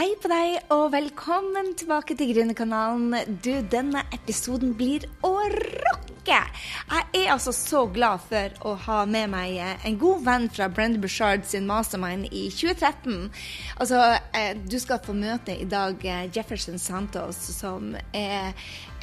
Hei på deg, og velkommen tilbake til Gründerkanalen. Du, denne episoden blir å rocke! Jeg er altså så glad for å ha med meg en god venn fra Brenda Bushard sin mastermind i 2013. Altså, eh, du skal få møte i dag eh, Jefferson Santos, som er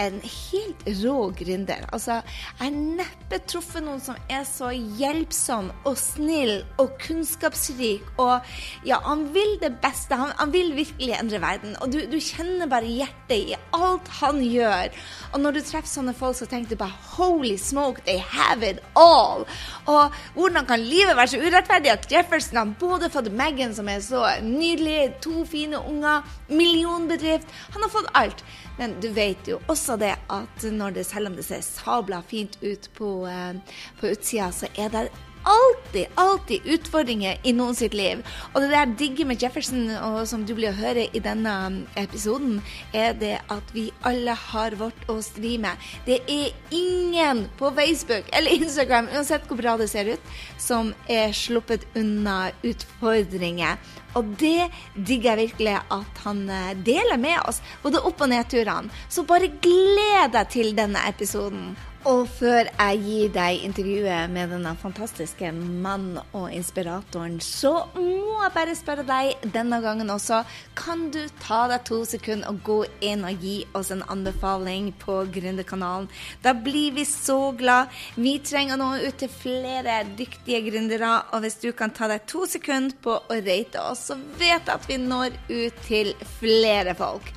en helt rå gründer. Altså, jeg har neppe truffet noen som er så hjelpsom og snill og kunnskapsrik. Og ja, han vil det beste. Han, han vil virkelig endre verden. Og du, du, kjenner bare hjertet i alt han gjør. Og når du treffer sånne folk, så tenker du bare holy smoke, they have it all. Og hvordan kan livet være så urettferdig at Jefferson har både fått Megan, som er så nydelig, to fine unger, millionbedrift. Han har fått alt. Men du vet jo også det at når det, selv om det ser sabla fint ut på, eh, på utsida, så er det alltid, alltid utfordringer i noen sitt liv. Og det der digge med Jefferson, og som du blir å høre i denne episoden, er det at vi alle har vårt å stri med. Det er ingen på Facebook eller Instagram, uansett hvor bra det ser ut, som er sluppet unna utfordringer. Og det digger jeg virkelig at han eh, deler med oss, både opp- og nedturene. Så bare gled deg til denne episoden. Og før jeg gir deg intervjuet med denne fantastiske mannen og inspiratoren, så må jeg bare spørre deg denne gangen også, kan du ta deg to sekunder og gå inn og gi oss en anbefaling på Gründerkanalen? Da blir vi så glad. Vi trenger nå ut til flere dyktige gründere, og hvis du kan ta deg to sekunder på å rate oss, så vet jeg at vi når ut til flere folk.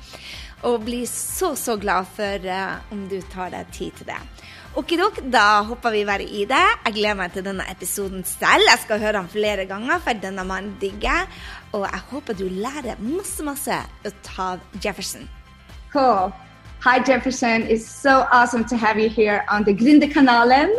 Og blir så, så glad for uh, om du tar deg tid til det. Okidok, da hopper vi bare i det. Jeg gleder meg til denne episoden selv. Jeg skal høre han flere ganger, for denne mannen digger. Og jeg håper du lærer masse, masse ut av Jefferson. Cool. Hi, Jefferson. It's so awesome to have you here on the Gründerkanalen.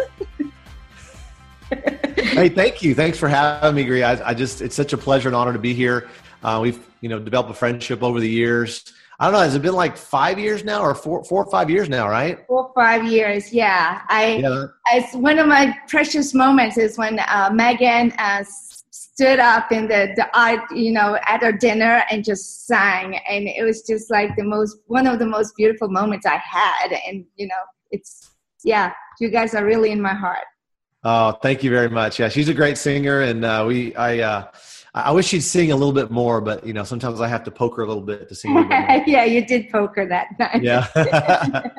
hey, thank you. Thanks for having me, Gri. I, I, just, it's such a pleasure and honor to be here. Uh, we've, you know, developed a friendship over the years. I don't know. Has it been like five years now, or four, four or five years now? Right? Four or five years. Yeah. I. Yeah. It's one of my precious moments is when uh, Megan uh, stood up in the, the you know, at her dinner and just sang, and it was just like the most one of the most beautiful moments I had, and you know, it's yeah, you guys are really in my heart. Oh, thank you very much. Yeah, she's a great singer, and uh, we I. I wish she'd sing a little bit more, but you know, sometimes I have to poke her a little bit to sing. yeah, you did poke her that time. Yeah.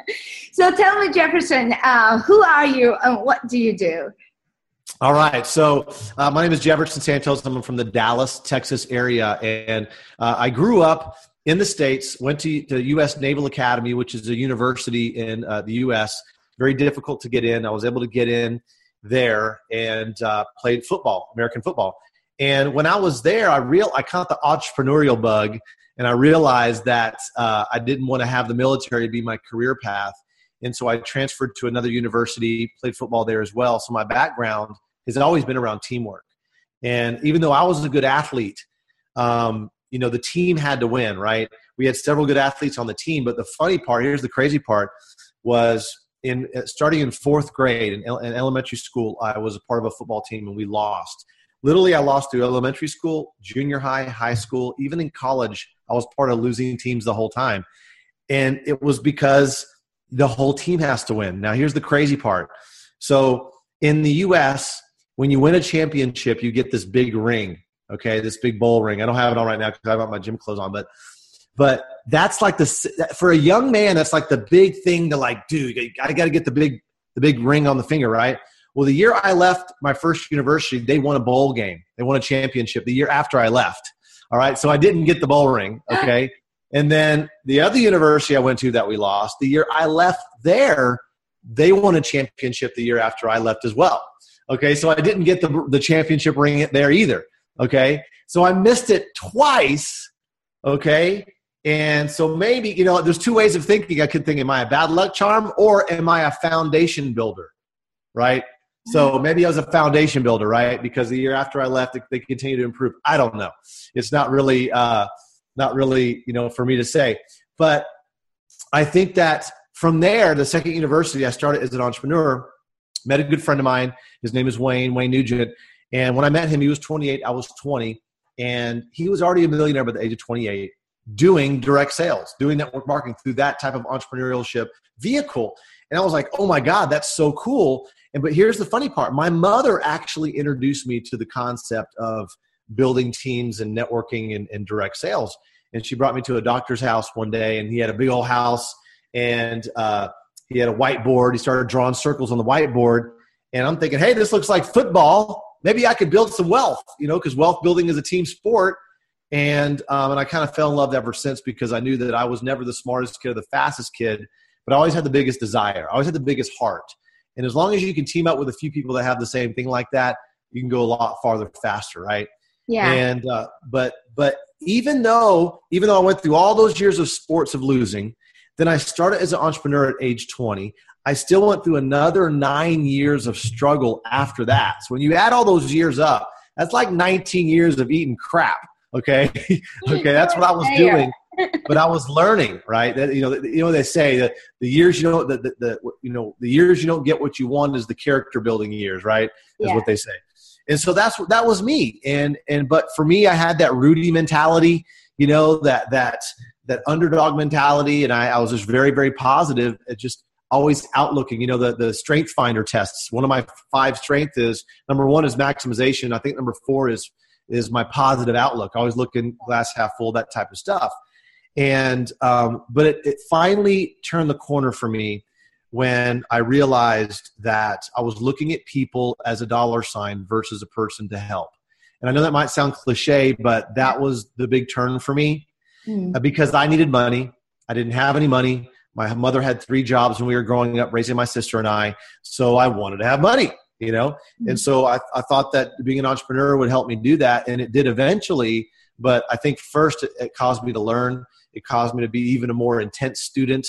so tell me, Jefferson, uh, who are you and what do you do? All right. So uh, my name is Jefferson Santos. I'm from the Dallas, Texas area, and uh, I grew up in the states. Went to the U.S. Naval Academy, which is a university in uh, the U.S. Very difficult to get in. I was able to get in there and uh, played football, American football. And when I was there, I real I caught the entrepreneurial bug, and I realized that uh, I didn't want to have the military be my career path. And so I transferred to another university, played football there as well. So my background has always been around teamwork. And even though I was a good athlete, um, you know, the team had to win, right? We had several good athletes on the team, but the funny part, here's the crazy part, was in starting in fourth grade in, in elementary school, I was a part of a football team and we lost literally i lost through elementary school junior high high school even in college i was part of losing teams the whole time. And it was because the whole team has to win. Now here's the crazy part. So in the us when you win a championship you get this big ring okay? This big bowl ring. I don't have it on right now because i have my gym clothes on but but that's like the for a young man that's like the big thing to like dude i got to get the big the big ring on the finger right well, the year I left my first university, they won a bowl game. They won a championship the year after I left. All right. So I didn't get the bowl ring. Okay. And then the other university I went to that we lost, the year I left there, they won a championship the year after I left as well. Okay. So I didn't get the, the championship ring there either. Okay. So I missed it twice. Okay. And so maybe, you know, there's two ways of thinking. I could think, am I a bad luck charm or am I a foundation builder? Right. So maybe I was a foundation builder, right? Because the year after I left, they continue to improve. I don't know. It's not really, uh, not really, you know, for me to say. But I think that from there, the second university, I started as an entrepreneur. Met a good friend of mine. His name is Wayne Wayne Nugent. And when I met him, he was 28. I was 20, and he was already a millionaire by the age of 28. doing direct sales, doing network marketing through that type of entrepreneurship vehicle. And I was like, oh my God, that's so cool. And but here's the funny part my mother actually introduced me to the concept of building teams and networking and, and direct sales. And she brought me to a doctor's house one day, and he had a big old house, and uh, he had a whiteboard. He started drawing circles on the whiteboard, and I'm thinking, hey, this looks like football. Maybe I could build some wealth, you know, because wealth building is a team sport. And um, and I kind of fell in love ever since because I knew that I was never the smartest kid or the fastest kid, but I always had the biggest desire. I always had the biggest heart. And as long as you can team up with a few people that have the same thing like that, you can go a lot farther faster, right? Yeah. And uh, but but even though even though I went through all those years of sports of losing, then I started as an entrepreneur at age 20. I still went through another nine years of struggle after that. So when you add all those years up, that's like 19 years of eating crap. Okay, okay, that's what I was doing. But I was learning, right? That you know, you know, they say that the years you don't, the, the, the, you know, the years you don't get what you want is the character building years, right? Is yeah. what they say. And so that's what that was me. And and but for me i had that rudy mentality you know that that that underdog mentality. And i, I was just very very positive it just always outlooking you know the the strength finder tests. One of my five strength is number one is maximization. I think number four is is my positive outlook. Always looking glass half full that type of stuff and um, but it, it finally turned the corner for me when I realized that I was looking at people as a dollar sign versus a person to help. And I know that might sound cliche, but that was the big turn for me mm. because I needed money. I didn't have any money. My mother had three jobs when we were growing up, raising my sister and I. So I wanted to have money, you know? Mm. And so I, I thought that being an entrepreneur would help me do that. And it did eventually. But I think first it, it caused me to learn. It caused me to be even a more intense student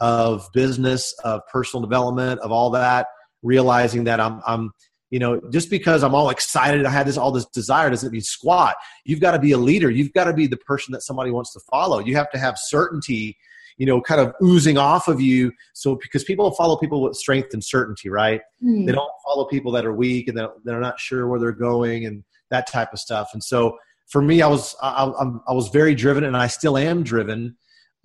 of business, of personal development, of all that, realizing that I'm, I'm, you know, just because I'm all excited, I had this all this desire doesn't mean squat. You've got to be a leader. You've got to be the person that somebody wants to follow. You have to have certainty, you know, kind of oozing off of you. So because people follow people with strength and certainty, right? Mm. They don't follow people that are weak and they're not sure where they're going and that type of stuff. And so for me, I was I, I was very driven, and I still am driven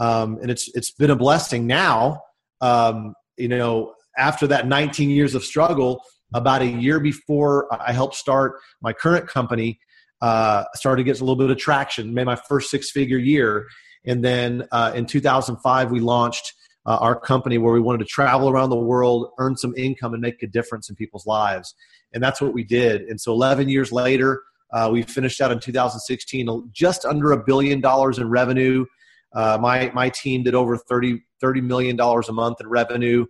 um, and it's it's been a blessing. Now, um, you know, after that 19 years of struggle, about a year before I helped start my current company, uh, started to get a little bit of traction. Made my first six figure year, and then uh, in 2005 we launched. Uh, our company where we wanted to travel around the world, earn some income, and make a difference in people's lives. And that's what we did. And so 11 years later, uh, we finished out in 2016 just under a billion dollars in revenue, uh, my my team did over 30 30 million dollars a month in revenue.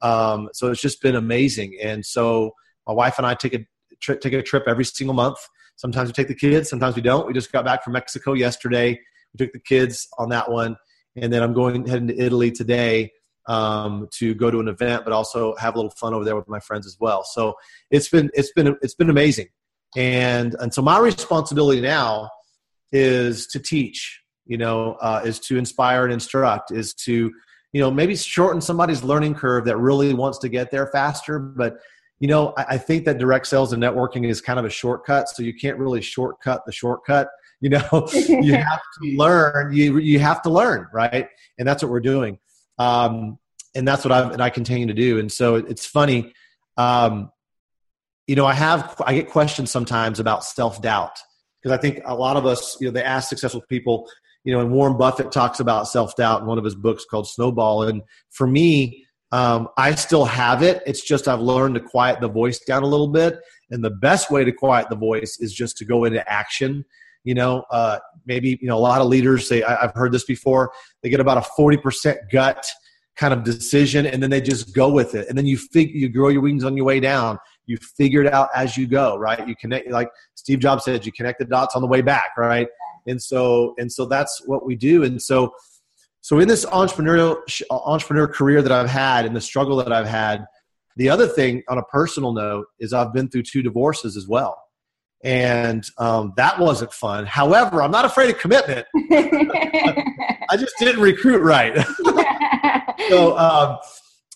Um, so it's just been amazing. And so my wife and I take a trip take a trip every single month. Sometimes we take the kids, sometimes we don't. We just got back from Mexico yesterday. We took the kids on that one, and then I'm going heading to Italy today um, to go to an event, but also have a little fun over there with my friends as well. So it's been it's been it's been amazing, and and so my responsibility now is to teach you know, uh, is to inspire and instruct, is to, you know, maybe shorten somebody's learning curve that really wants to get there faster. But, you know, I, I think that direct sales and networking is kind of a shortcut. So you can't really shortcut the shortcut. You know, you have to learn. You you have to learn, right? And that's what we're doing. Um, and that's what I and I continue to do. And so it's funny. Um, you know, I have I get questions sometimes about self doubt because I think a lot of us, you know, they ask successful people, you know, and Warren Buffett talks about self doubt in one of his books called Snowball. And for me, um, I still have it. It's just I've learned to quiet the voice down a little bit. And the best way to quiet the voice is just to go into action. You know, uh, maybe you know a lot of leaders say I, I've heard this before. They get about a forty percent gut kind of decision, and then they just go with it. And then you fig- you grow your wings on your way down. You figure it out as you go, right? You connect, like Steve Jobs said, you connect the dots on the way back, right? and so and so that's what we do. And so so in this entrepreneurial entrepreneur career that i've had and the struggle that i've had the other thing on a personal note is i've been through two divorces as well. And um, that wasn't fun. However i'm not afraid of commitment. I just didn't recruit right. So um,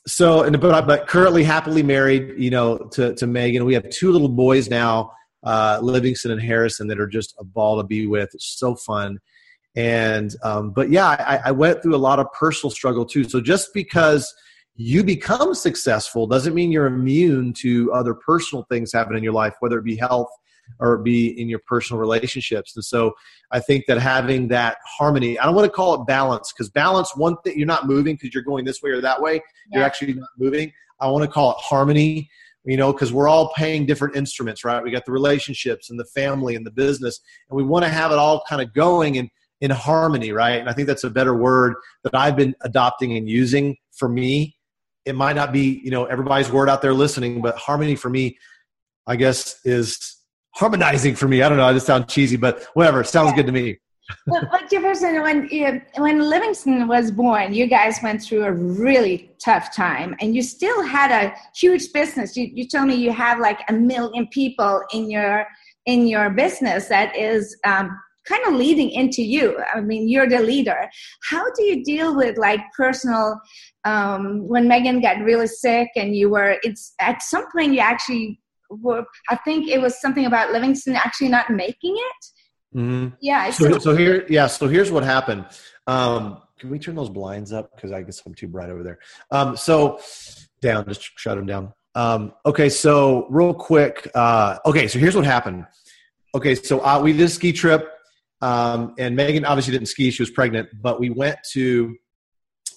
so and but, but currently happily married you know to, to megan we have two little boys now uh, Livingston and Harrison that are just a ball to be with. It's so fun. And um, but yeah, I, I went through a lot of personal struggle too. So just because you become successful doesn't mean you're immune to other personal things happening in your life, whether it be health or be in your personal relationships. And so I think that having that harmony, I don't want to call it balance because balance, one thing, you're not moving because you're going this way or that way. Yeah. You're actually not moving. I want to call it harmony, you know, because we're all paying different instruments, right? We got the relationships and the family and the business, and we want to have it all kind of going in, in harmony, right? And I think that's a better word that I've been adopting and using for me. It might not be, you know, everybody's word out there listening, but harmony for me, I guess, is harmonizing for me. I don't know. I just sound cheesy, but whatever. Sounds good to me. but, but Jefferson, when when Livingston was born, you guys went through a really tough time, and you still had a huge business. You, you told me you have like a million people in your in your business that is um, kind of leading into you. I mean, you're the leader. How do you deal with like personal? Um, when Megan got really sick, and you were, it's at some point you actually were. I think it was something about Livingston actually not making it Mm-hmm. Yeah. So, so here, yeah. So here's what happened. Um, can we turn those blinds up? Because I guess I'm too bright over there. Um, so down, just shut them down. Um, okay. So real quick. Uh, okay. So here's what happened. Okay. So uh, we did a ski trip, um, and Megan obviously didn't ski; she was pregnant. But we went to,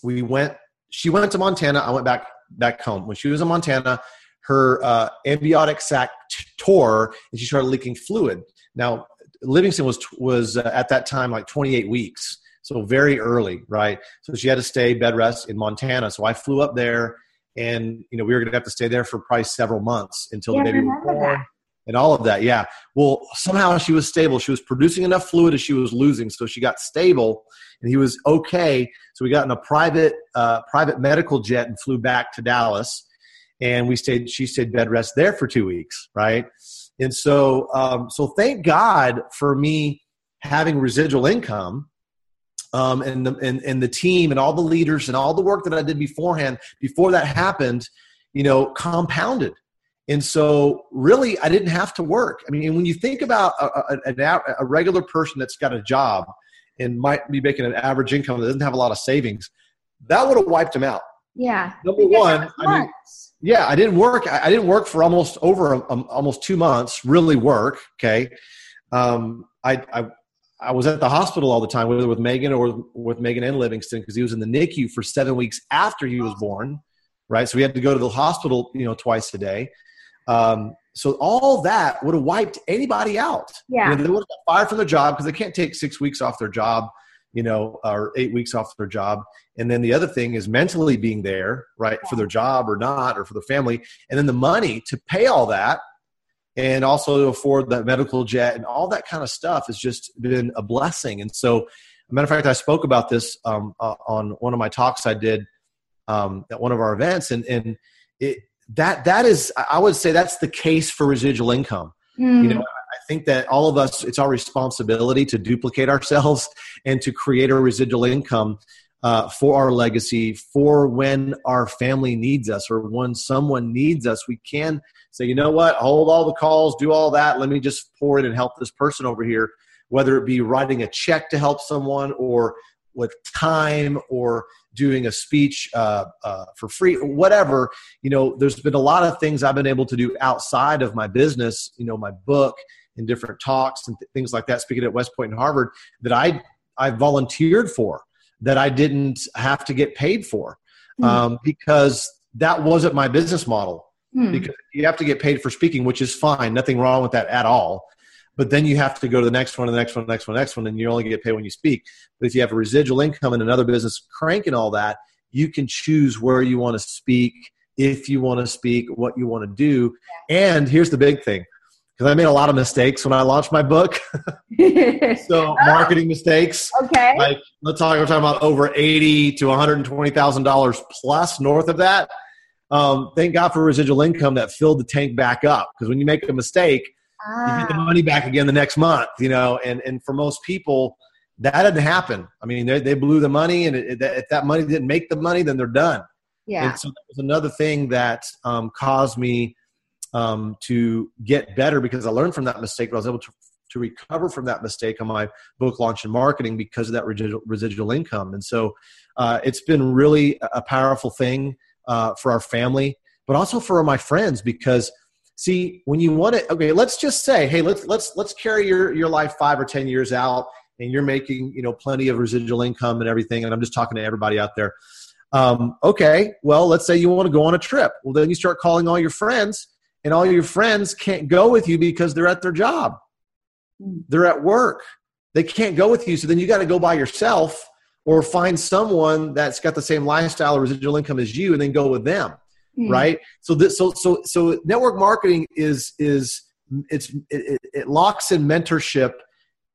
we went. She went to Montana. I went back back home. When she was in Montana, her uh, amniotic sac t- tore, and she started leaking fluid. Now, Livingston was was uh, at that time like 28 weeks, so very early, right? So she had to stay bed rest in Montana. So I flew up there, and you know we were going to have to stay there for probably several months until yeah, the baby was born. And all of that, yeah. Well, somehow she was stable. She was producing enough fluid as she was losing, so she got stable, and he was okay. So we got in a private uh, private medical jet and flew back to Dallas, and we stayed. She stayed bed rest there for two weeks, right? And so, um, so thank God for me having residual income um, and, the, and, and the team and all the leaders and all the work that I did beforehand, before that happened, you know, compounded. And so, really, I didn't have to work. I mean, when you think about a, a, a regular person that's got a job and might be making an average income that doesn't have a lot of savings, that would have wiped him out. Yeah. Number one, I mean, yeah, I didn't work. I didn't work for almost over um, almost two months. Really work. Okay. Um, I, I I was at the hospital all the time, whether with Megan or with Megan and Livingston, because he was in the NICU for seven weeks after he was born. Right. So we had to go to the hospital, you know, twice a day. Um, so all that would have wiped anybody out. Yeah. You know, they would have got fired from their job because they can't take six weeks off their job you know, or eight weeks off their job. And then the other thing is mentally being there, right, for their job or not, or for their family. And then the money to pay all that and also to afford the medical jet and all that kind of stuff has just been a blessing. And so, a matter of fact, I spoke about this um, uh, on one of my talks I did um, at one of our events, and and it that that is I would say that's the case for residual income. Mm. You know, I think that all of us, it's our responsibility to duplicate ourselves and to create a residual income uh, for our legacy, for when our family needs us or when someone needs us. We can say, you know what, hold all the calls, do all that. Let me just pour in and help this person over here, whether it be writing a check to help someone or with time or doing a speech uh, uh, for free whatever you know there's been a lot of things i've been able to do outside of my business you know my book in different talks and th- things like that, speaking at West Point and Harvard, that I I volunteered for, that I didn't have to get paid for, mm. um, because that wasn't my business model. Mm. Because you have to get paid for speaking, which is fine, nothing wrong with that at all. But then you have to go to the next one, the next one, the next one, the next one, and you only get paid when you speak. But if you have a residual income in another business cranking all that, you can choose where you want to speak, if you want to speak, what you want to do. And here's the big thing because I made a lot of mistakes when I launched my book. so marketing mistakes. Okay. Like let's talk. We're talking about over eighty to one hundred and twenty thousand dollars plus north of that. Um, thank God for residual income that filled the tank back up. Because when you make a mistake, ah. you get the ah. money back again the next month. You know, and and for most people, that didn't happen. I mean, they, they blew the money, and it, it, if that money didn't make the money, then they're done. Yeah. And so that was another thing that um, caused me um, to get better because I learned from that mistake. But I was able to to recover from that mistake on my book launch and marketing because of that residual, residual income. And so uh, it's been really a powerful thing uh, for our family, but also for my friends because see when you want it okay let's just say hey let's let's let's carry your your life five or ten years out and you're making you know plenty of residual income and everything and i'm just talking to everybody out there um, okay well let's say you want to go on a trip well then you start calling all your friends and all your friends can't go with you because they're at their job hmm. they're at work they can't go with you so then you got to go by yourself or find someone that's got the same lifestyle or residual income as you and then go with them mm. right? So this, so so so network marketing is is it's it, it locks in mentorship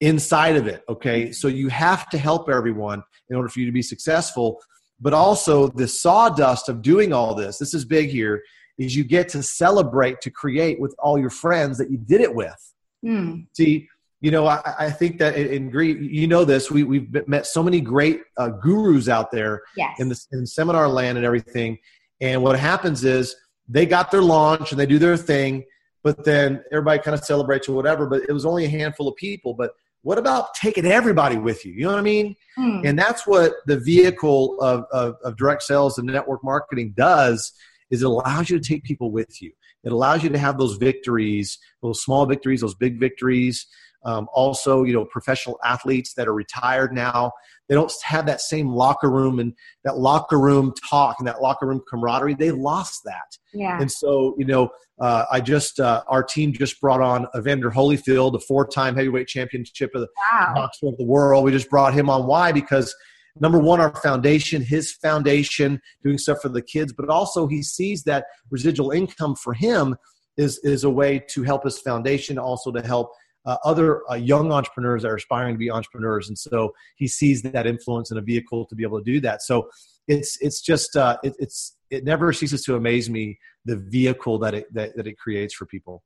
inside of it. Okay, so you have to help everyone in order for you to be successful. But also the sawdust of doing all this. This is big here. Is you get to celebrate to create with all your friends that you did it with. Mm. See, you know, I, I, think that in Greek, you know this, we, we've met so many great uh, gurus out there yes. in the in seminar land and everything. And what happens is they got their launch and they do their thing, but then everybody kind of celebrates or whatever. But it was only a handful of people. But what about taking everybody with you? You know what I mean? Hmm. And that's what the vehicle of, of, of direct sales and network marketing does is it allows you to take people with you. It allows you to have those victories, those small victories, those big victories. Um, also, you know, professional athletes that are retired now, they don't have that same locker room and that locker room talk and that locker room camaraderie. They lost that. Yeah. And so, you know, uh, I just uh, our team just brought on Evander Holyfield, a four-time heavyweight championship of the wow. of the world. We just brought him on. Why? Because number one, our foundation, his foundation, doing stuff for the kids, but also he sees that residual income for him is is a way to help his foundation, also to help uh, other uh, young entrepreneurs that are aspiring to be entrepreneurs, and so he sees that influence in a vehicle to be able to do that. So it's it's just uh, it, it's it never ceases to amaze me the vehicle that it that, that it creates for people.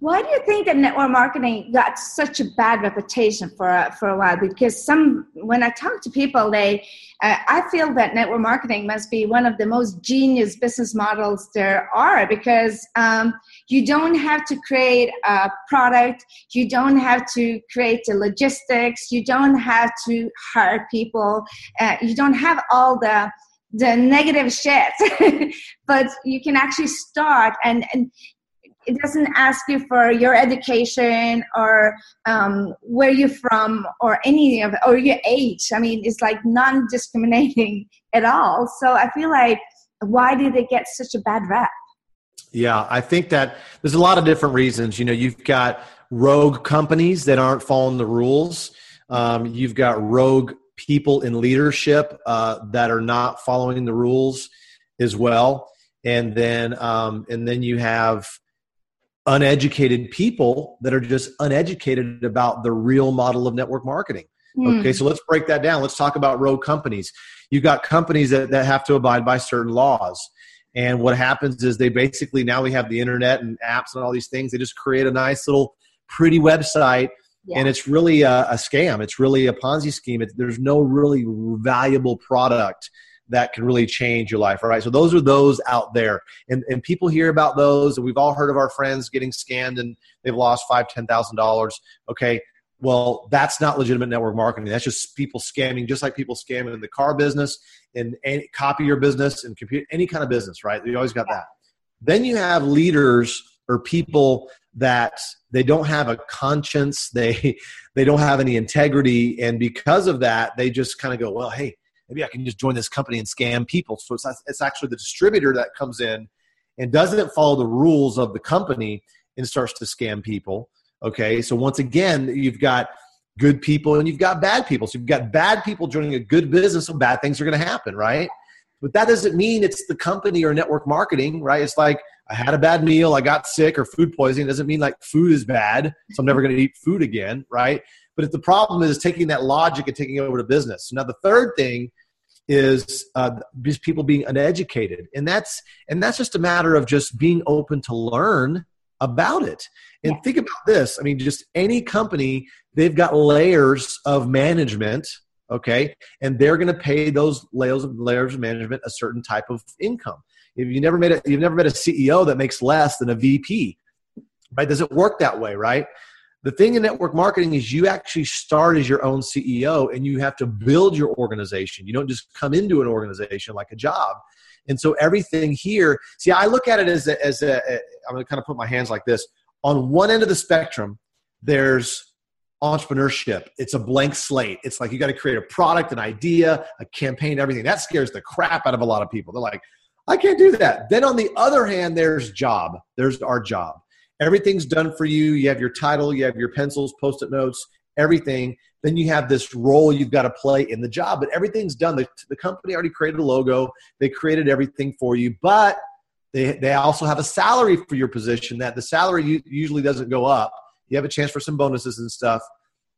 Why do you think that network marketing got such a bad reputation for for a while? Because some, when I talk to people, they, uh, I feel that network marketing must be one of the most genius business models there are because um, you don't have to create a product, you don't have to create the logistics, you don't have to hire people, uh, you don't have all the the negative shit but you can actually start and and it doesn't ask you for your education or um, where you're from or any of or your age. I mean it's like non-discriminating at all. So i feel like why did it get such a bad rep yeah i think that there's a lot of different reasons. You know you've got rogue companies that aren't following the rules. Um, you've got rogue people in leadership uh, that are not following the rules as well. And then um, and then you have uneducated people that are just uneducated about the real model of network marketing. Mm. Okay, so let's break that down. Let's talk about road companies. You've got companies that, that have to abide by certain laws. And what happens is they basically now we have the internet and apps and all these things. They just create a nice little pretty website yeah. and it's really a, a, scam. It's really a Ponzi scheme. It, there's no really valuable product that can really change your life. All right. So those are those out there. And, and people hear about those and we've all heard of our friends getting scammed and they've lost five, ten thousand dollars. Okay. Well, that's not legitimate network marketing. That's just people scamming, just like people scamming in the car business, and copy your business, and computer, any kind of business, right? You always got that. Then you have leaders or people that they don't have a conscience, they they don't have any integrity, and because of that, they just kind of go, well, hey, maybe I can just join this company and scam people. So it's, it's actually the distributor that comes in and doesn't follow the rules of the company and starts to scam people. Okay, so once again, you've got good people and you've got bad people. So you've got bad people joining a good business, so bad things are going to happen, right? But that doesn't mean it's the company or network marketing, right? It's like I had a bad meal, I got sick or food poisoning. It doesn't mean like food is bad, so I'm never going to eat food again, right? But if the problem is taking that logic and taking it over to business. Now the third thing is uh, just people being uneducated. And that's and that's just a matter of just being open to learn about it. And yeah. think about this. I mean just any company they've got layers of management okay? And they're going to pay those layers of layers of management a certain type of income. If you never made a you've never met a ceo that makes less than a vp right? Does it work that way right The thing in network marketing is you actually start as your own CEO and you have to build your organization. You don't just come into an organization like a job. And so everything here, see, I look at it as a, as a, I'm going to kind of put my hands like this. On one end of the spectrum, there's entrepreneurship. It's a blank slate. It's like you got to create a product, an idea, a campaign, everything. That scares the crap out of a lot of people. They're like, I can't do that. Then on the other hand, there's job. There's our job. Everything's done for you. You have your title, you have your pencils, post it notes, everything. Then you have this role you've got to play in the job, but everything's done. The, the company already created a logo, they created everything for you, but they, they also have a salary for your position that the salary usually doesn't go up. You have a chance for some bonuses and stuff,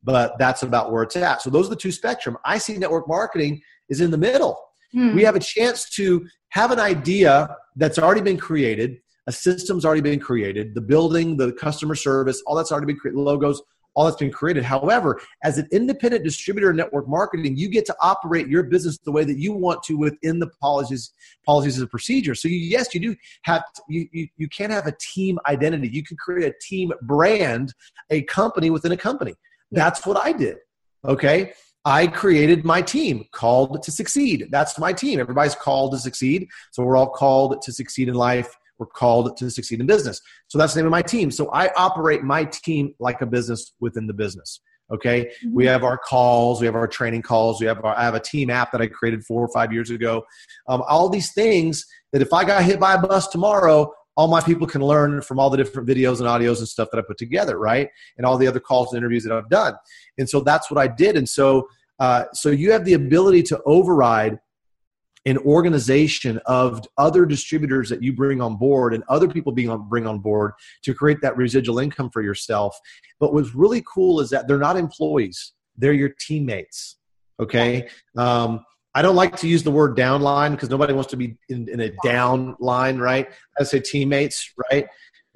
but that's about where it's at. So those are the two spectrum. I see network marketing is in the middle. Hmm. We have a chance to have an idea that's already been created, a system's already been created, the building, the customer service, all that's already been created, logos, all that's been created. However, as an independent distributor in network marketing, you get to operate your business the way that you want to within the policies, policies and procedures. So you, yes, you do have you, you you can have a team identity. You can create a team brand, a company within a company. That's what I did. Okay. I created my team called to succeed. That's my team. Everybody's called to succeed. So we're all called to succeed in life we're called to succeed in business. So that's the name of my team. So I operate my team like a business within the business. Okay. Mm-hmm. We have our calls, we have our training calls, we have our, I have a team app that I created four or five years ago. Um, all these things that if I got hit by a bus tomorrow, all my people can learn from all the different videos and audios and stuff that I put together, right? And all the other calls and interviews that I've done. And so that's what I did. And so, uh, so you have the ability to override an organization of other distributors that you bring on board and other people being on, bring on board to create that residual income for yourself. But what's really cool is that they're not employees; they're your teammates. Okay. Um, I don't like to use the word downline because nobody wants to be in, in a downline, right? I say teammates, right?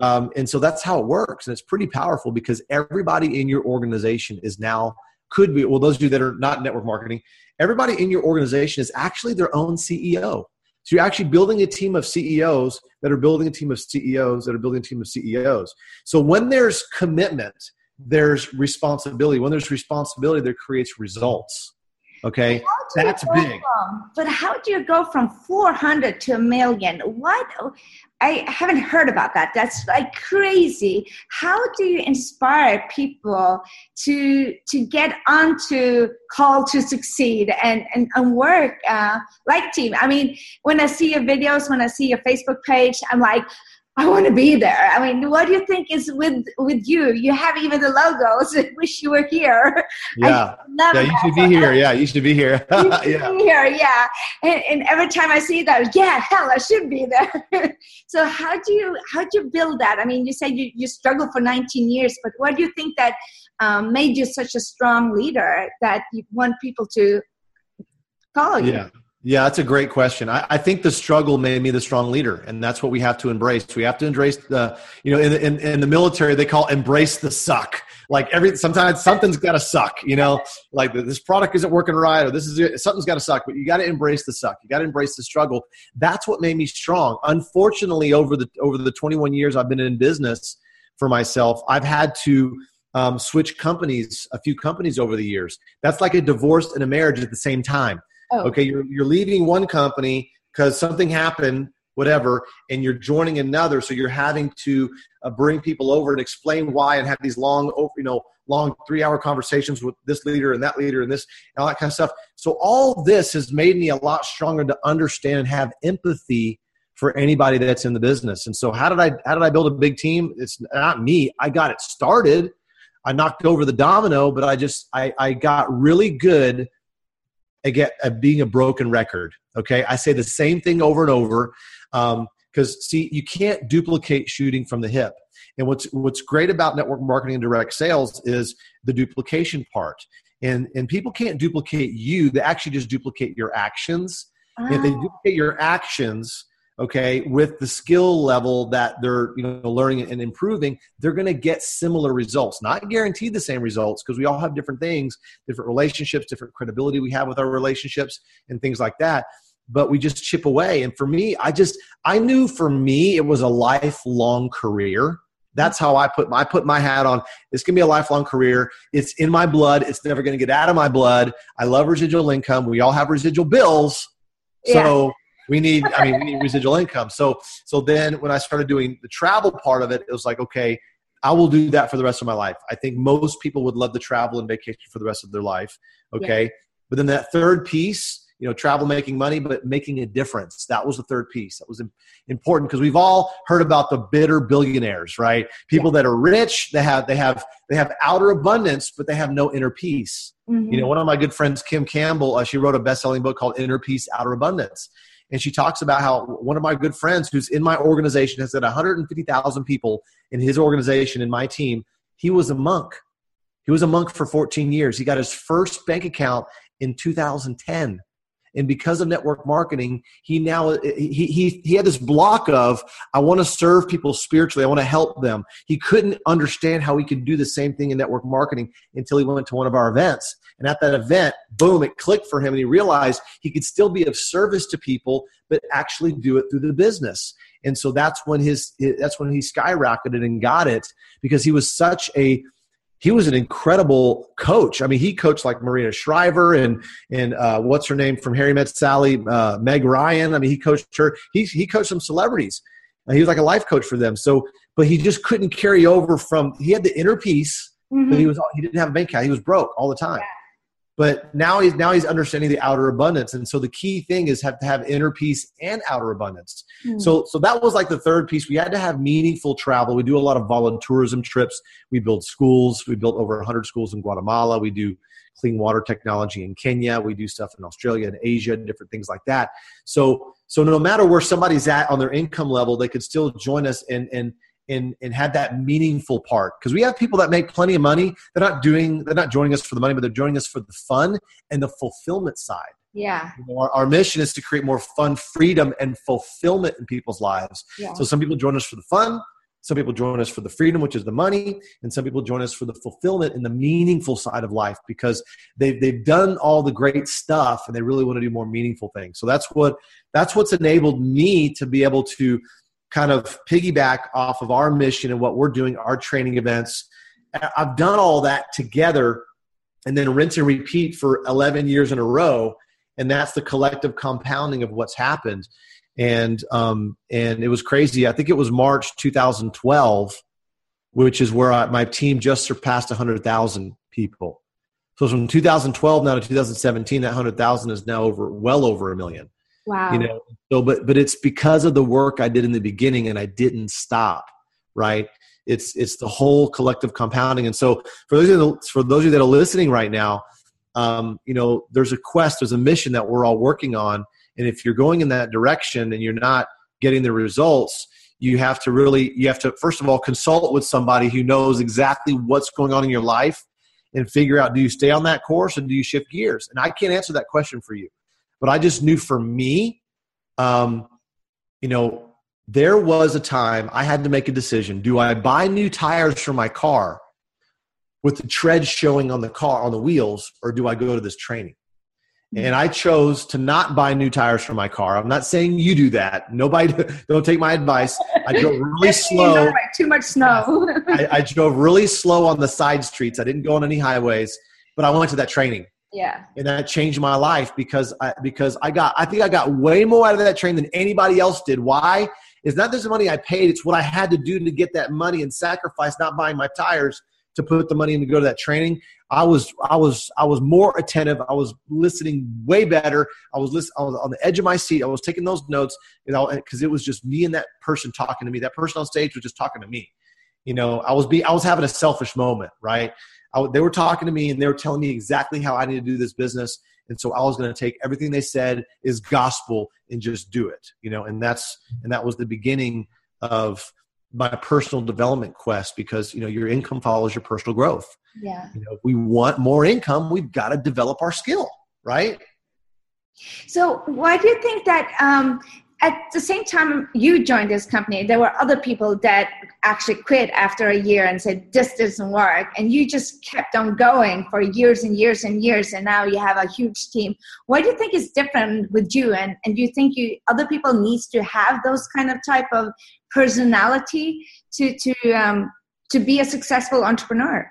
Um, and so that's how it works. And it's pretty powerful because everybody in your organization is now could be, well, those of you that are not network marketing, everybody in your organization is actually their own CEO. So you're actually building a team of CEOs that are building a team of CEOs that are building a team of CEOs. So when there's commitment, there's responsibility. When there's responsibility, there creates results. Okay, that's big. From, but how do you go from 400 to a million? What? I haven't heard about that. That's like crazy. How do you inspire people to to get onto call to succeed and and, and work uh, like team? I mean, when I see your videos, when I see your Facebook page, I'm like, I want to be there. I mean, what do you think is with with you? You have even the logos. I wish you were here. Yeah, yeah, you should be here. Yeah, you should be here. yeah. Be here, yeah. And, and, every time I see that, yeah, hell, I should be there. so how do you how do you build that? I mean, you said you you struggled for 19 years, but what do you think that um, made you such a strong leader that you want people to follow you? Yeah. Yeah, that's a great question. I, I, think the struggle made me the strong leader, and that's what we have to embrace. We have to embrace the, you know, in, in, in the military they call embrace the suck. Like every sometimes something's got to suck. You know, like this product isn't working right, or this is something's got to suck. But you got to embrace the suck. You got to embrace the struggle. That's what made me strong. Unfortunately, over the over the 21 years I've been in business for myself, I've had to um, switch companies, a few companies over the years. That's like a divorce and a marriage at the same time Oh. Okay, you're you're leaving one company because something happened, whatever, and you're joining another. So you're having to uh, bring people over and explain why, and have these long, you know, long three-hour conversations with this leader and that leader and this and all that kind of stuff. So all this has made me a lot stronger to understand and have empathy for anybody that's in the business. And so how did I how did I build a big team? It's not me. I got it started. I knocked over the domino, but I just I, I got really good again at being a broken record okay? I say the same thing over and over because um, see you can't duplicate shooting from the hip. And what's what's great about network marketing and direct sales is the duplication part. And and people can't duplicate you they actually just duplicate your actions. If they ah. duplicate your actions okay with the skill level that they're you know learning and improving they're going to get similar results not guaranteed the same results because we all have different things different relationships different credibility we have with our relationships and things like that but we just chip away and for me i just i knew for me it was a lifelong career That's how I put my, I put my hat on. It's gonna be a lifelong career. It's in my blood. It's never gonna get out of my blood. I love residual income. We all have residual bills, so yeah. We need. I mean, we need residual income. So so then when I started doing the travel part of it, it was like okay. I will do that for the rest of my life. I think most people would love to travel and vacation for the rest of their life. Okay. Yeah. But then that third piece, you know travel making money but making a difference that was the third piece that was important because we've all heard about the bitter billionaires right people yeah. that are rich they have they have they have outer abundance but they have no inner peace mm-hmm. you know one of my good friends kim campbell uh, she wrote a best-selling book called inner peace outer abundance and she talks about how one of my good friends who's in my organization has got 150000 people in his organization in my team. He was a monk. He was a monk for 14 years. He got his first bank account in 2010 and because of network marketing he now he he, he had this block of i want to serve people spiritually. I want to help them. He couldn't understand how he could do the same thing in network marketing until he went to one of our events. And at that event boom it clicked for him and he realized he could still be of service to people but actually do it through the business. And so that's when his that's when he skyrocketed and got it because he was such a he was an incredible coach. I mean, he coached like Marina Shriver and and uh, what's her name from Harry Met Sally, uh, Meg Ryan. I mean, he coached her. He he coached some celebrities. Uh, he was like a life coach for them. So, but he just couldn't carry over from. He had the inner peace, mm-hmm. but he was he didn't have a bank account. He was broke all the time. Yeah but now he's now he's understanding the outer abundance. And so the key thing is have to have inner peace and outer abundance. Mm. so so that was like the third piece. We had to have meaningful travel. We do a lot of voluntourism trips. We build schools. We built over 100 schools in guatemala. We do clean water technology in kenya. We do stuff in australia and asia different things like that. So so no matter where somebody's at on their income level they could still join us and and and and had that meaningful part. Because we have people that make plenty of money. They're not doing they're not joining us for the money but they're joining us for the fun and the fulfillment side. Yeah. You know, our, our, mission is to create more fun freedom and fulfillment in people's lives. Yeah. so some people join us for the fun some people join us for the freedom which is the money and some people join us for the fulfillment and the meaningful side of life because they've, they've done all the great stuff and they really want to do more meaningful things. So that's what that's what's enabled me to be able to kind of piggyback off of our mission and what we're doing, our training events. I've done all that together and then rinse and repeat for 11 years in a row. And that's the collective compounding of what's happened. And, um, and it was crazy. I think it was March 2012, which is where I, my team just surpassed 100,000 people. So from 2012 now to 2017, that 100,000 is now over well over a million. Wow. You know, so but but it's because of the work I did in the beginning and I didn't stop, right? It's it's the whole collective compounding. And so for those of you, for those of you that are listening right now, um, you know, there's a quest, there's a mission that we're all working on. And if you're going in that direction and you're not getting the results, you have to really you have to first of all consult with somebody who knows exactly what's going on in your life and figure out do you stay on that course and do you shift gears and i can't answer that question for you but I just knew for me, um, you know, there was a time I had to make a decision. Do I buy new tires for my car with the tread showing on the car, on the wheels, or do I go to this training? And I chose to not buy new tires for my car. I'm not saying you do that. Nobody, don't take my advice. I drove really slow. Too much snow. I, I drove really slow on the side streets. I didn't go on any highways, but I went to that training yeah. And that changed my life because I because I got I think I got way more out of that train than anybody else did. Why? It's not just the money I paid, it's what I had to do to get that money and sacrifice not buying my tires to put the money in to go to that training. I was I was I was more attentive. I was listening way better. I was listen, I was on the edge of my seat. I was taking those notes, you know, because it was just me and that person talking to me. That person on stage was just talking to me. You know, I was be I was having a selfish moment, right? I, they were talking to me and they were telling me exactly how I need to do this business. And so I was going to take everything they said is gospel and just do it, you know, and that's, and that was the beginning of my personal development quest because, you know, your income follows your personal growth. Yeah. You know, if we want more income, we've got to develop our skill, right? So why do you think that, um, at the same time you joined this company, there were other people that actually quit after a year and said, this doesn't work. And you just kept on going for years and years and years. And now you have a huge team. What do you think is different with you? And, and do you think you other people needs to have those kind of type of personality to, to, um, to be a successful entrepreneur?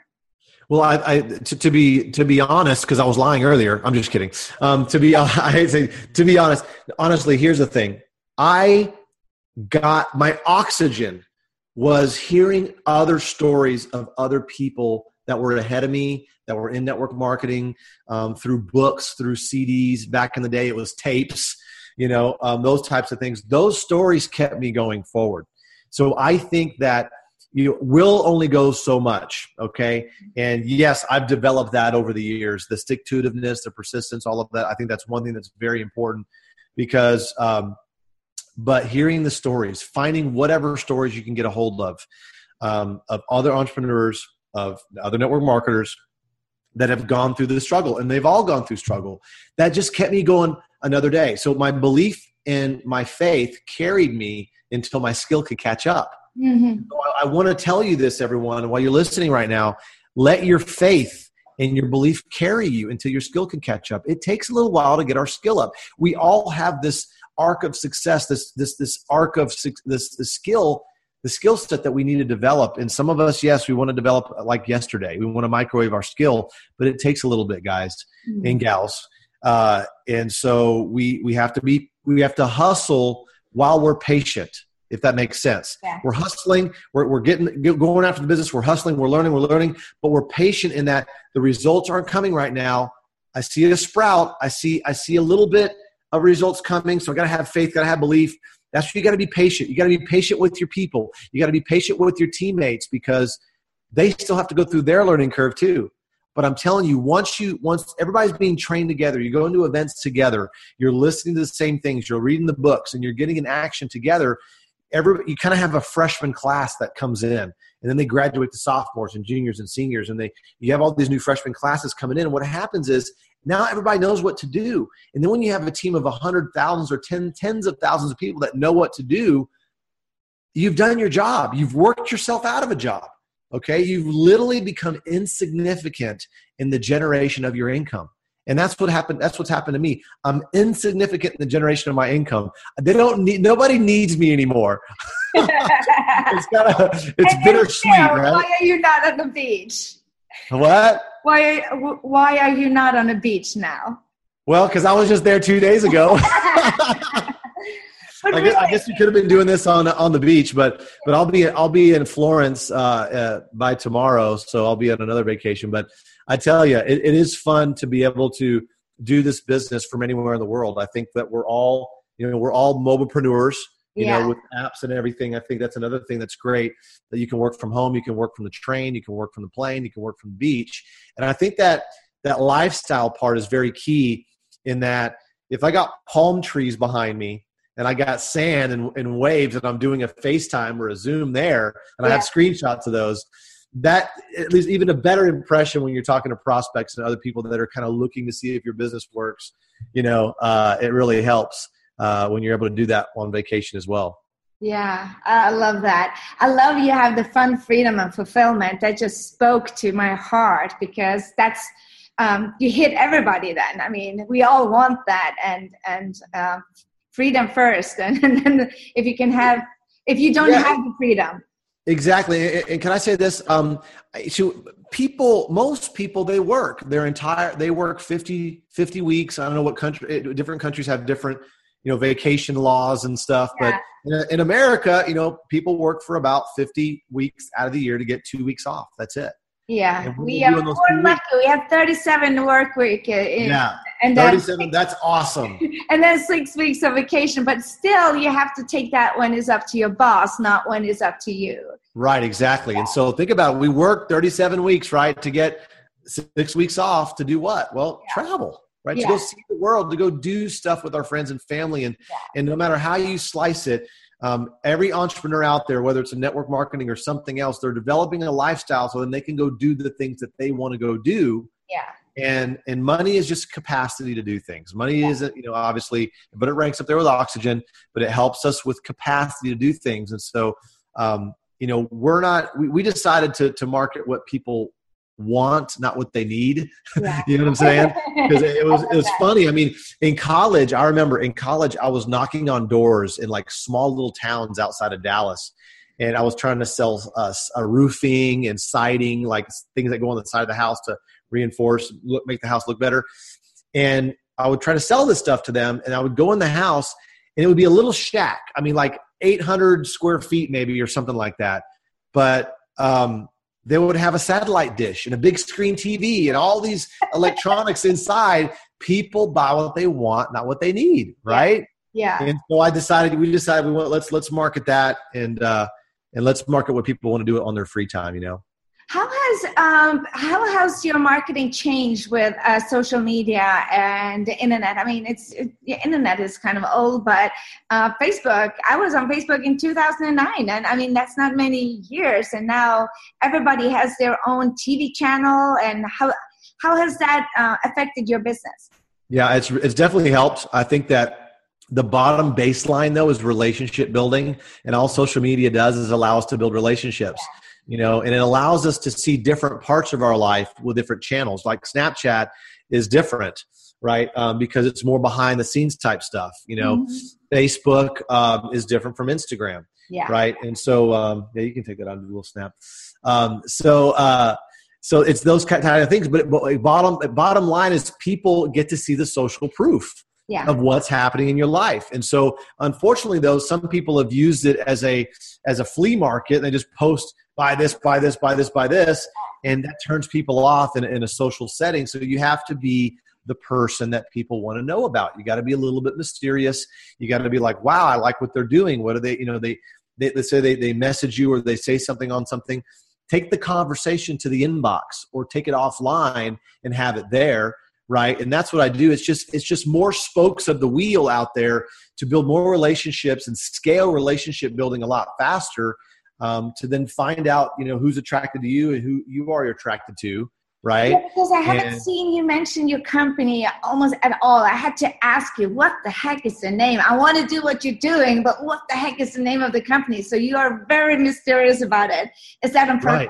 Well, I, I to, to, be to be honest, because I was lying earlier. I'm just kidding. Um, to be I say to be honest, honestly, here's the thing. I got my oxygen was hearing other stories of other people that were ahead of me that were in network marketing um, through books through cds back in the day it was tapes you know um, those types of things. Those stories kept me going forward. So i think that you will only go so much okay? And yes i've developed that over the years the stick to itiveness the persistence all of that. I think that's one thing that's very important because um, but hearing the stories, finding whatever stories you can get a hold of, um, of other entrepreneurs, of other network marketers that have gone through the struggle, and they've all gone through struggle. That just kept me going another day. So my belief and my faith carried me until my skill could catch up. Mm-hmm. So I, I want to tell you this, everyone, while you're listening right now. Let your faith and your belief carry you until your skill can catch up. It takes a little while to get our skill up. We all have this arc of success, this this this arc of this the skill, the skill set that we need to develop. And some of us, yes, we want to develop like yesterday. We want to microwave our skill, but it takes a little bit, guys mm-hmm. and gals. Uh, and so we we have to be we have to hustle while we're patient if that makes sense. Yeah. We're hustling, we're, we're getting going after the business, we're hustling, we're learning, we're learning, but we're patient in that the results aren't coming right now. I see a sprout, I see I see a little bit of results coming. So I got to have faith, got to have belief. That's you got to be patient. You got to be patient with your people. You got to be patient with your teammates because they still have to go through their learning curve too. But I'm telling you, once you once everybody's being trained together, you go into events together, you're listening to the same things, you're reading the books, and you're getting in action together. Every you kind of have a freshman class that comes in, and then they graduate to sophomores and juniors and seniors, and they you have all these new freshman classes coming in. And what happens is now everybody knows what to do. And then when you have a team of a hundred thousands or ten, tens of thousands of people that know what to do, you've done your job. You've worked yourself out of a job. Okay. You've literally become insignificant in the generation of your income. And that's what happened. That's what's happened to me. I'm insignificant in the generation of my income. They don't need, nobody needs me anymore. it's kind of, it's bittersweet, right? Why are you not on the beach? What? Why why are you not on a beach now? Well, because I was just there two days ago. I, guess, I, guess, you could have been doing this on on the beach, but but I'll be I'll be in Florence uh, uh, by tomorrow, so I'll be on another vacation. But I tell you, it, it is fun to be able to do this business from anywhere in the world. I think that we're all you know we're all mobilepreneurs you yeah. know with apps and everything i think that's another thing that's great that you can work from home you can work from the train you can work from the plane you can work from the beach and i think that that lifestyle part is very key in that if i got palm trees behind me and i got sand and, and waves and i'm doing a facetime or a zoom there and yeah. i have screenshots of those that at least even a better impression when you're talking to prospects and other people that are kind of looking to see if your business works you know uh, it really helps uh, when you're able to do that on vacation as well. Yeah, I love that. I love you have the fun, freedom, and fulfillment. That just spoke to my heart because that's um, you hit everybody. Then I mean, we all want that, and and um, freedom first, and, and then if you can have, if you don't yeah. have the freedom, Exactly. And can I say this? Um, so people, most people, they work their entire, they work 50, 50 weeks. I don't know what country, different countries have different you know vacation laws and stuff yeah. but in, in, america you know people work for about 50 weeks out of the year to get two weeks off. That's it. Yeah. We are more lucky. We have 37 work week uh, in, yeah. and 37 that's awesome. and then six weeks of vacation but still you have to take that when it's up to your boss not when it's up to you. Right exactly. Yeah. and so think about it. we work 37 weeks right to get six weeks off to do what? Well yeah. travel right? Yeah. To go see the world, to go do stuff with our friends and family. And, yeah. and no matter how you slice it, um, every entrepreneur out there, whether it's a network marketing or something else, they're developing a lifestyle so then they can go do the things that they want to go do. Yeah. and and money is just capacity to do things money yeah. isn't you know obviously but it ranks up there with oxygen but it helps us with capacity to do things and so um, you know we're not we, we decided to to market what people want not what they need yeah. you know what i'm saying because it was it was funny i mean in college i remember in college i was knocking on doors in like small little towns outside of dallas and i was trying to sell uh, a roofing and siding like things that go on the side of the house to reinforce, look, make the house look better. And I would try to sell this stuff to them, and I would go in the house, and it would be a little shack. I mean, like 800 square feet, maybe, or something like that. But um, they would have a satellite dish and a big screen TV and all these electronics inside. People buy what they want, not what they need, right? Yeah. And so I decided we decided we want let's let's market that and uh, and let's market what people want to do it on their free time. You know. How has um, how has your marketing changed with uh, social media and the internet? I mean, it's it, the internet is kind of old, but uh, Facebook. I was on Facebook in 2009, and I mean that's not many years. And now everybody has their own TV channel. And how how has that uh, affected your business? Yeah, it's it's definitely helped. I think that the bottom baseline though is relationship building, and all social media does is allow us to build relationships. Yeah you know and it allows us to see different parts of our life with different channels. Like snapchat is different right? Um, because it's more behind the scenes type stuff you know? Mm-hmm. facebook um, is different from instagram yeah. right? And so um, yeah you can take that on google snap. Um, so uh, so it's those kind of things but, but bottom bottom line is people get to see the social proof yeah. of what's happening in your life. And so unfortunately though, some people have used it as a as a flea market. They just post buy this, buy this, buy this, buy this. And that turns people off in, in a social setting. So you have to be the person that people want to know about. You got to be a little bit mysterious. You got to be like, wow, I like what they're doing. What are they, you know, they, they, say they, they message you or they say something on something. Take the conversation to the inbox or take it offline and have it there right? And that's what i do. It's just it's just more spokes of the wheel out there to build more relationships and scale relationship building a lot faster um, to then find out you know who's attracted to you and who you are attracted to right? Yeah, because i haven't and, seen you mention your company almost at all. I had to ask you what the heck is the name? I want to do what you're doing but what the heck is the name of the company? So you are very mysterious about it. Is that on purpose right.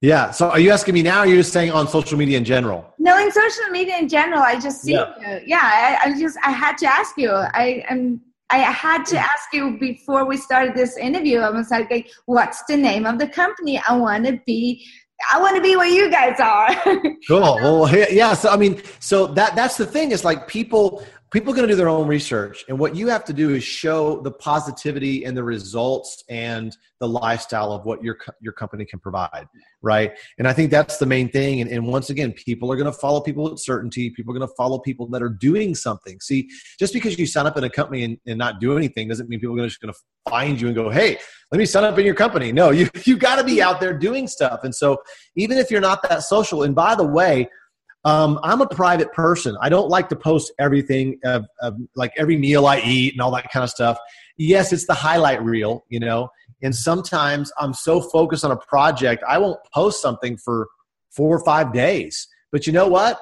Yeah. So are you asking me now? Or you're just saying on social media in general? No, in social media in general, I just see yeah. you. Yeah. I, I, just I had to ask you. I am I had to ask you before we started this interview. I was like, what's the name of the company? I want to be I want to be where you guys are. cool. Well, yeah. So I mean, so that that's the thing. Is like people people are going to do their own research and what you have to do is show the positivity and the results and the lifestyle of what your your company can provide right? And i think that's the main thing and, and once again people are going to follow people with certainty people are going to follow people that are doing something. See just because you sign up in a company and, and not do anything doesn't mean people are just going to find you and go hey let me sign up in your company. No you you got to be out there doing stuff and so even if you're not that social and by the way um, I'm a private person. I don't like to post everything, of, of, like every meal I eat and all that kind of stuff. Yes, it's the highlight reel, you know. And sometimes I'm so focused on a project, I won't post something for four or five days. But you know what?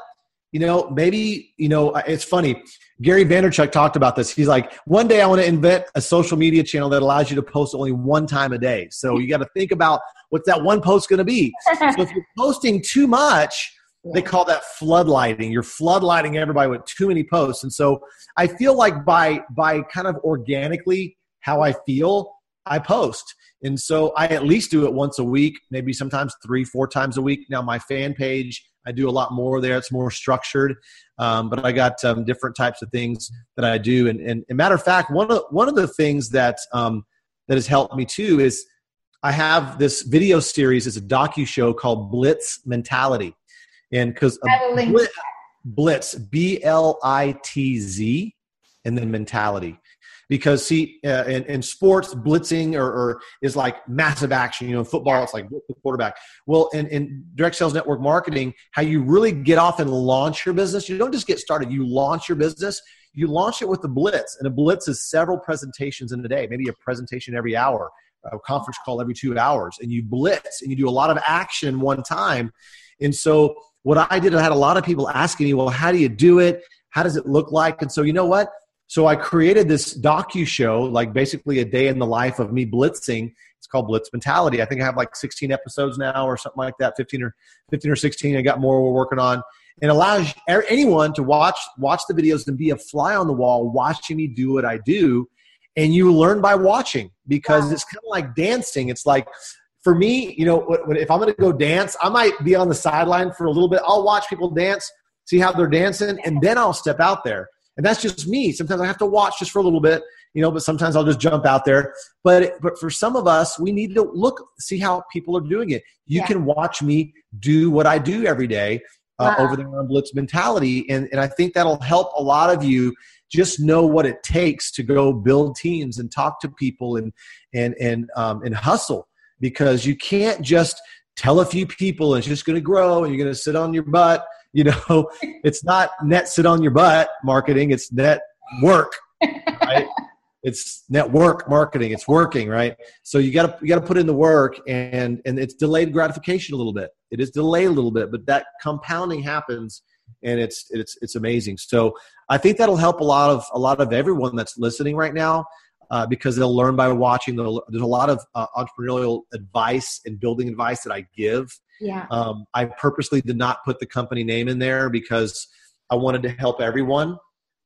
You know, maybe, you know, it's funny. Gary Vaynerchuk talked about this. He's like, one day I want to invent a social media channel that allows you to post only one time a day. So you got to think about what's that one post going to be. so if you're posting too much, they call that floodlighting. You're floodlighting everybody with too many posts. And so I feel like by by kind of organically how I feel, I post. And so I at least do it once a week, maybe sometimes three, four times a week. Now my fan page, I do a lot more there. It's more structured, um, but I got um, different types of things that I do. And, and, and, matter of fact, one of one of the things that um, that has helped me too is I have this video series. It's a docu show called Blitz Mentality, and because blitz, blitz, B L I T Z, and then mentality. Because see, uh, in, in sports, blitzing or, or, is like massive action. You know, in football, it's like the quarterback. Well, in, in direct sales network marketing, how you really get off and launch your business, you don't just get started. You launch your business. You launch it with the blitz, and a blitz is several presentations in a day, maybe a presentation every hour, a conference call every two hours, and you blitz and you do a lot of action one time. And so what I did, I had a lot of people asking me, well, how do you do it? How does it look like? And so, you know what? So I created this docu show, like basically a day in the life of me blitzing. It's called Blitz Mentality. I think I have like 16 episodes now, or something like that, 15 or 15 or 16. I got more we're working on. And allows anyone to watch watch the videos and be a fly on the wall, watching me do what I do. And you learn by watching because it's kind of like dancing. It's like for me, you know, if I'm going to go dance, I might be on the sideline for a little bit. I'll watch people dance, see how they're dancing, and then I'll step out there. And that's just me. Sometimes I have to watch just for a little bit, you know, but sometimes I'll just jump out there. But but for some of us, we need to look, see how people are doing it. You yeah. can watch me do what I do every day uh, wow. over the Blitz Mentality, and and I think that'll help a lot of you just know what it takes to go build teams and talk to people and and and um, and hustle because you can't just tell a few people and it's just going to grow and you're going to sit on your butt you know? It's not net sit on your butt marketing it's net work right? It's network marketing it's working right? So you got to you got to put in the work and and it's delayed gratification a little bit. It is delayed a little bit but that compounding happens and it's it's it's amazing. So i think that'll help a lot of a lot of everyone that's listening right now uh, because they'll learn by watching. There's a lot of uh, entrepreneurial advice and building advice that I give. Yeah. Um, I purposely did not put the company name in there because I wanted to help everyone.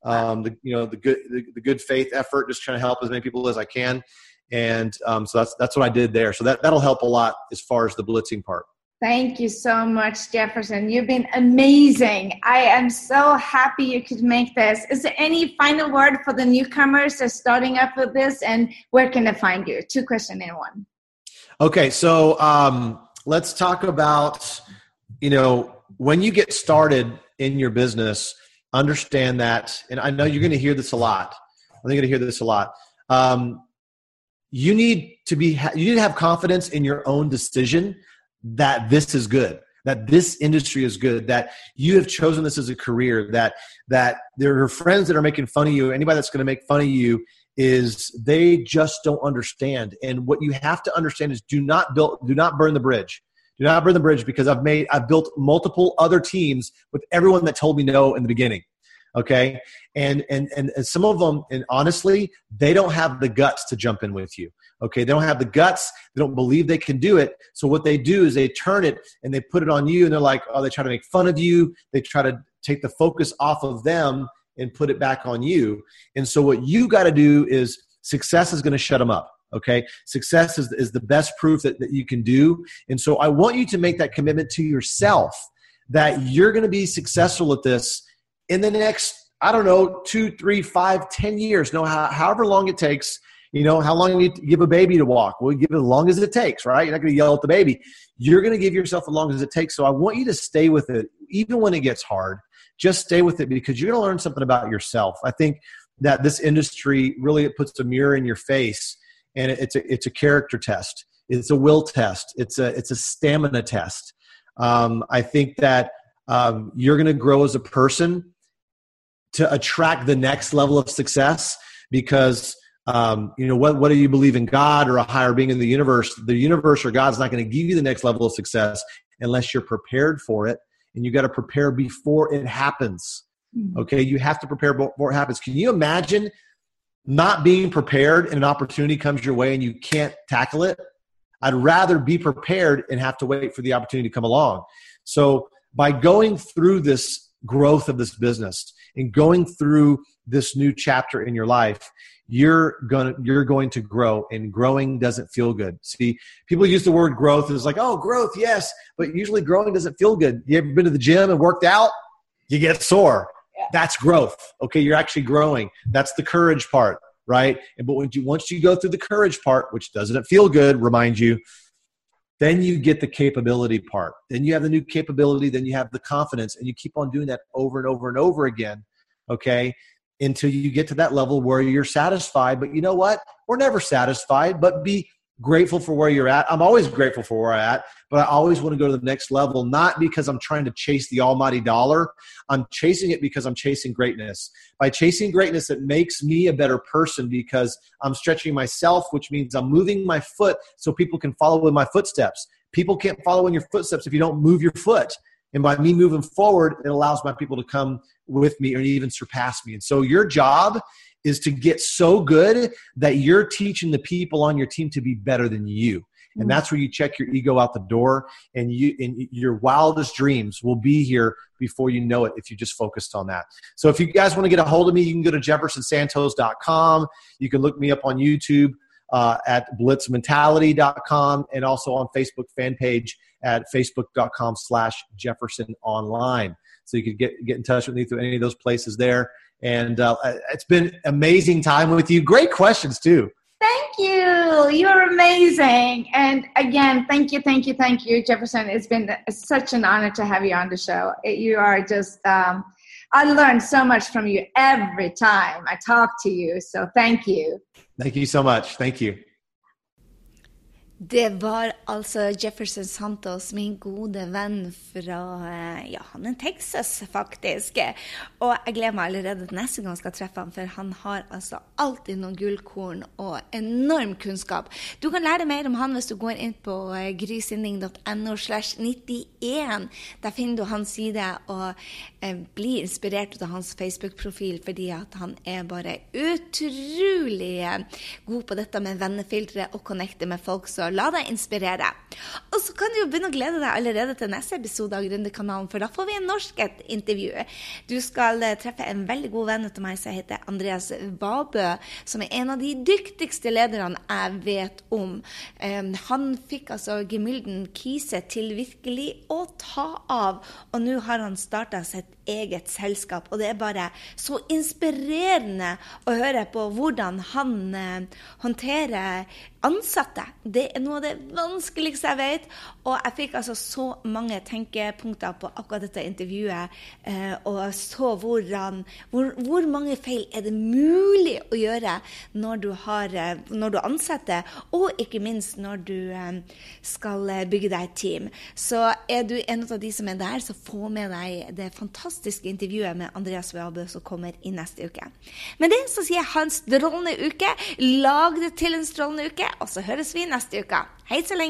Um, the you know the good the, the, good faith effort, just trying to help as many people as I can, and um, so that's that's what I did there. So that that'll help a lot as far as the blitzing part. Thank you so much, Jefferson. You've been amazing. I am so happy you could make this. Is there any final word for the newcomers that's starting up with this, and where can they find you? Two questions in one. Okay, so um, let's talk about you know when you get started in your business, understand that, and I know you're going to hear this a lot. I think you're going to hear this a lot. Um, you need to be you need to have confidence in your own decision that this is good that this industry is good that you have chosen this as a career that that there are friends that are making fun of you. Anybody that's going to make fun of you is they just don't understand. And what you have to understand is do not build do not burn the bridge. Do not burn the bridge because i've made i've built multiple other teams with everyone that told me no in the beginning okay? And and and, some of them and honestly they don't have the guts to jump in with you okay they don't have the guts they don't believe they can do it. So what they do is they turn it and they put it on you and they're like oh they try to make fun of you. They try to take the focus off of them and put it back on you. And so what you got to do is success is going to shut them up okay? Success is, is the best proof that, that you can do. And so i want you to make that commitment to yourself that you're going to be successful at this in the next i don't know two three five ten years. No however long it takes you know how long you give a baby to walk? Well give it as long as it takes right? You're not going to yell at the baby. You're going to give yourself as long as it takes. So i want you to stay with it. Even when it gets hard just stay with it because you're going to learn something about yourself. I think that this industry really it puts a mirror in your face and it's a, it's a character test. It's a will test. It's a it's a stamina test. Um, i think that um, you're going to grow as a person to attract the next level of success because um, you know what, what do you believe in god or a higher being in the universe? The universe or god's not going to give you the next level of success unless you're prepared for it and you got to prepare before it happens. Hmm. okay you have to prepare before it happens. Can you imagine not being prepared and an opportunity comes your way and you can't tackle it? I'd rather be prepared and have to wait for the opportunity to come along. So by going through this growth of this business and going through this new chapter in your life you're going to you're going to grow and growing doesn't feel good. See people use the word growth and it's like oh growth yes but usually growing doesn't feel good. You ever been to the gym and worked out? You get sore. Yeah. that's growth. Okay you're actually growing. That's the courage part right? And but when you once you go through the courage part which doesn't feel good remind you then you get the capability part. Then you have the new capability, then you have the confidence, and you keep on doing that over and over and over again, okay, until you get to that level where you're satisfied. But you know what? We're never satisfied, but be grateful for where you're at. I'm always grateful for where I'm at, but I always want to go to the next level, not because I'm trying to chase the almighty dollar. I'm chasing it because I'm chasing greatness. By chasing greatness, it makes me a better person because I'm stretching myself, which means I'm moving my foot so people can follow in my footsteps. People can't follow in your footsteps if you don't move your foot. And by me moving forward, it allows my people to come with me or even surpass me. And so your job is to get so good that you're teaching the people on your team to be better than you and mm. that's where you check your ego out the door and you and your wildest dreams will be here before you know it if you just focused on that so if you guys want to get a hold of me you can go to jeffersonsantos.com you can look me up on youtube uh, at blitzmentality.com and also on facebook fan page at facebook.com slash jefferson online so you could get, get in touch with me through any of those places there and uh, it's been amazing time with you great questions too Thank you. You're amazing. And again, thank you, thank you, thank you, Jefferson. It's been such an honor to have you on the show. You are just, um, I learn so much from you every time I talk to you. So thank you. Thank you so much. Thank you. Det var altså Jefferson Santos, min gode venn fra ja, han er Texas, faktisk. Og jeg gleder meg allerede til neste gang jeg skal treffe ham, for han har altså alltid noen gullkorn og enorm kunnskap. Du kan lære mer om han hvis du går inn på grysinning.no grysynding.no slash 91. Der finner du hans side og eh, blir inspirert av hans Facebook-profil, fordi at han er bare utrolig eh, god på dette med vennefiltre og connecte med folk. så la deg inspirere. Og så kan du jo begynne å glede deg allerede til neste episode av Gründerkanalen, for da får vi en norsk et intervju. Du skal eh, treffe en veldig god venn av meg som heter Andreas Vabø, som er en av de dyktigste lederne jeg vet om. Han fikk altså Gemylden Kise til virkelig å ta av, og nå har han starta sitt eget selskap. Og det er bare så inspirerende å høre på hvordan han eh, håndterer ansatte. Det er noe av det vanskeligste jeg vet. Og jeg fikk altså så mange tenkepunkter på akkurat dette intervjuet. Eh, og så hvordan, hvor, hvor, mange feil er det mulig å gjøre når du, har, eh, når du ansetter, og ikke minst når du eh, skal bygge deg et team. Så er du en av de som er der, så få med deg det fantastiske intervjuet med Andreas Weabø som kommer i neste uke. Med det så sier jeg ha en strålende uke. Lag det til en strålende uke og så høres vi neste uke. Haideți să le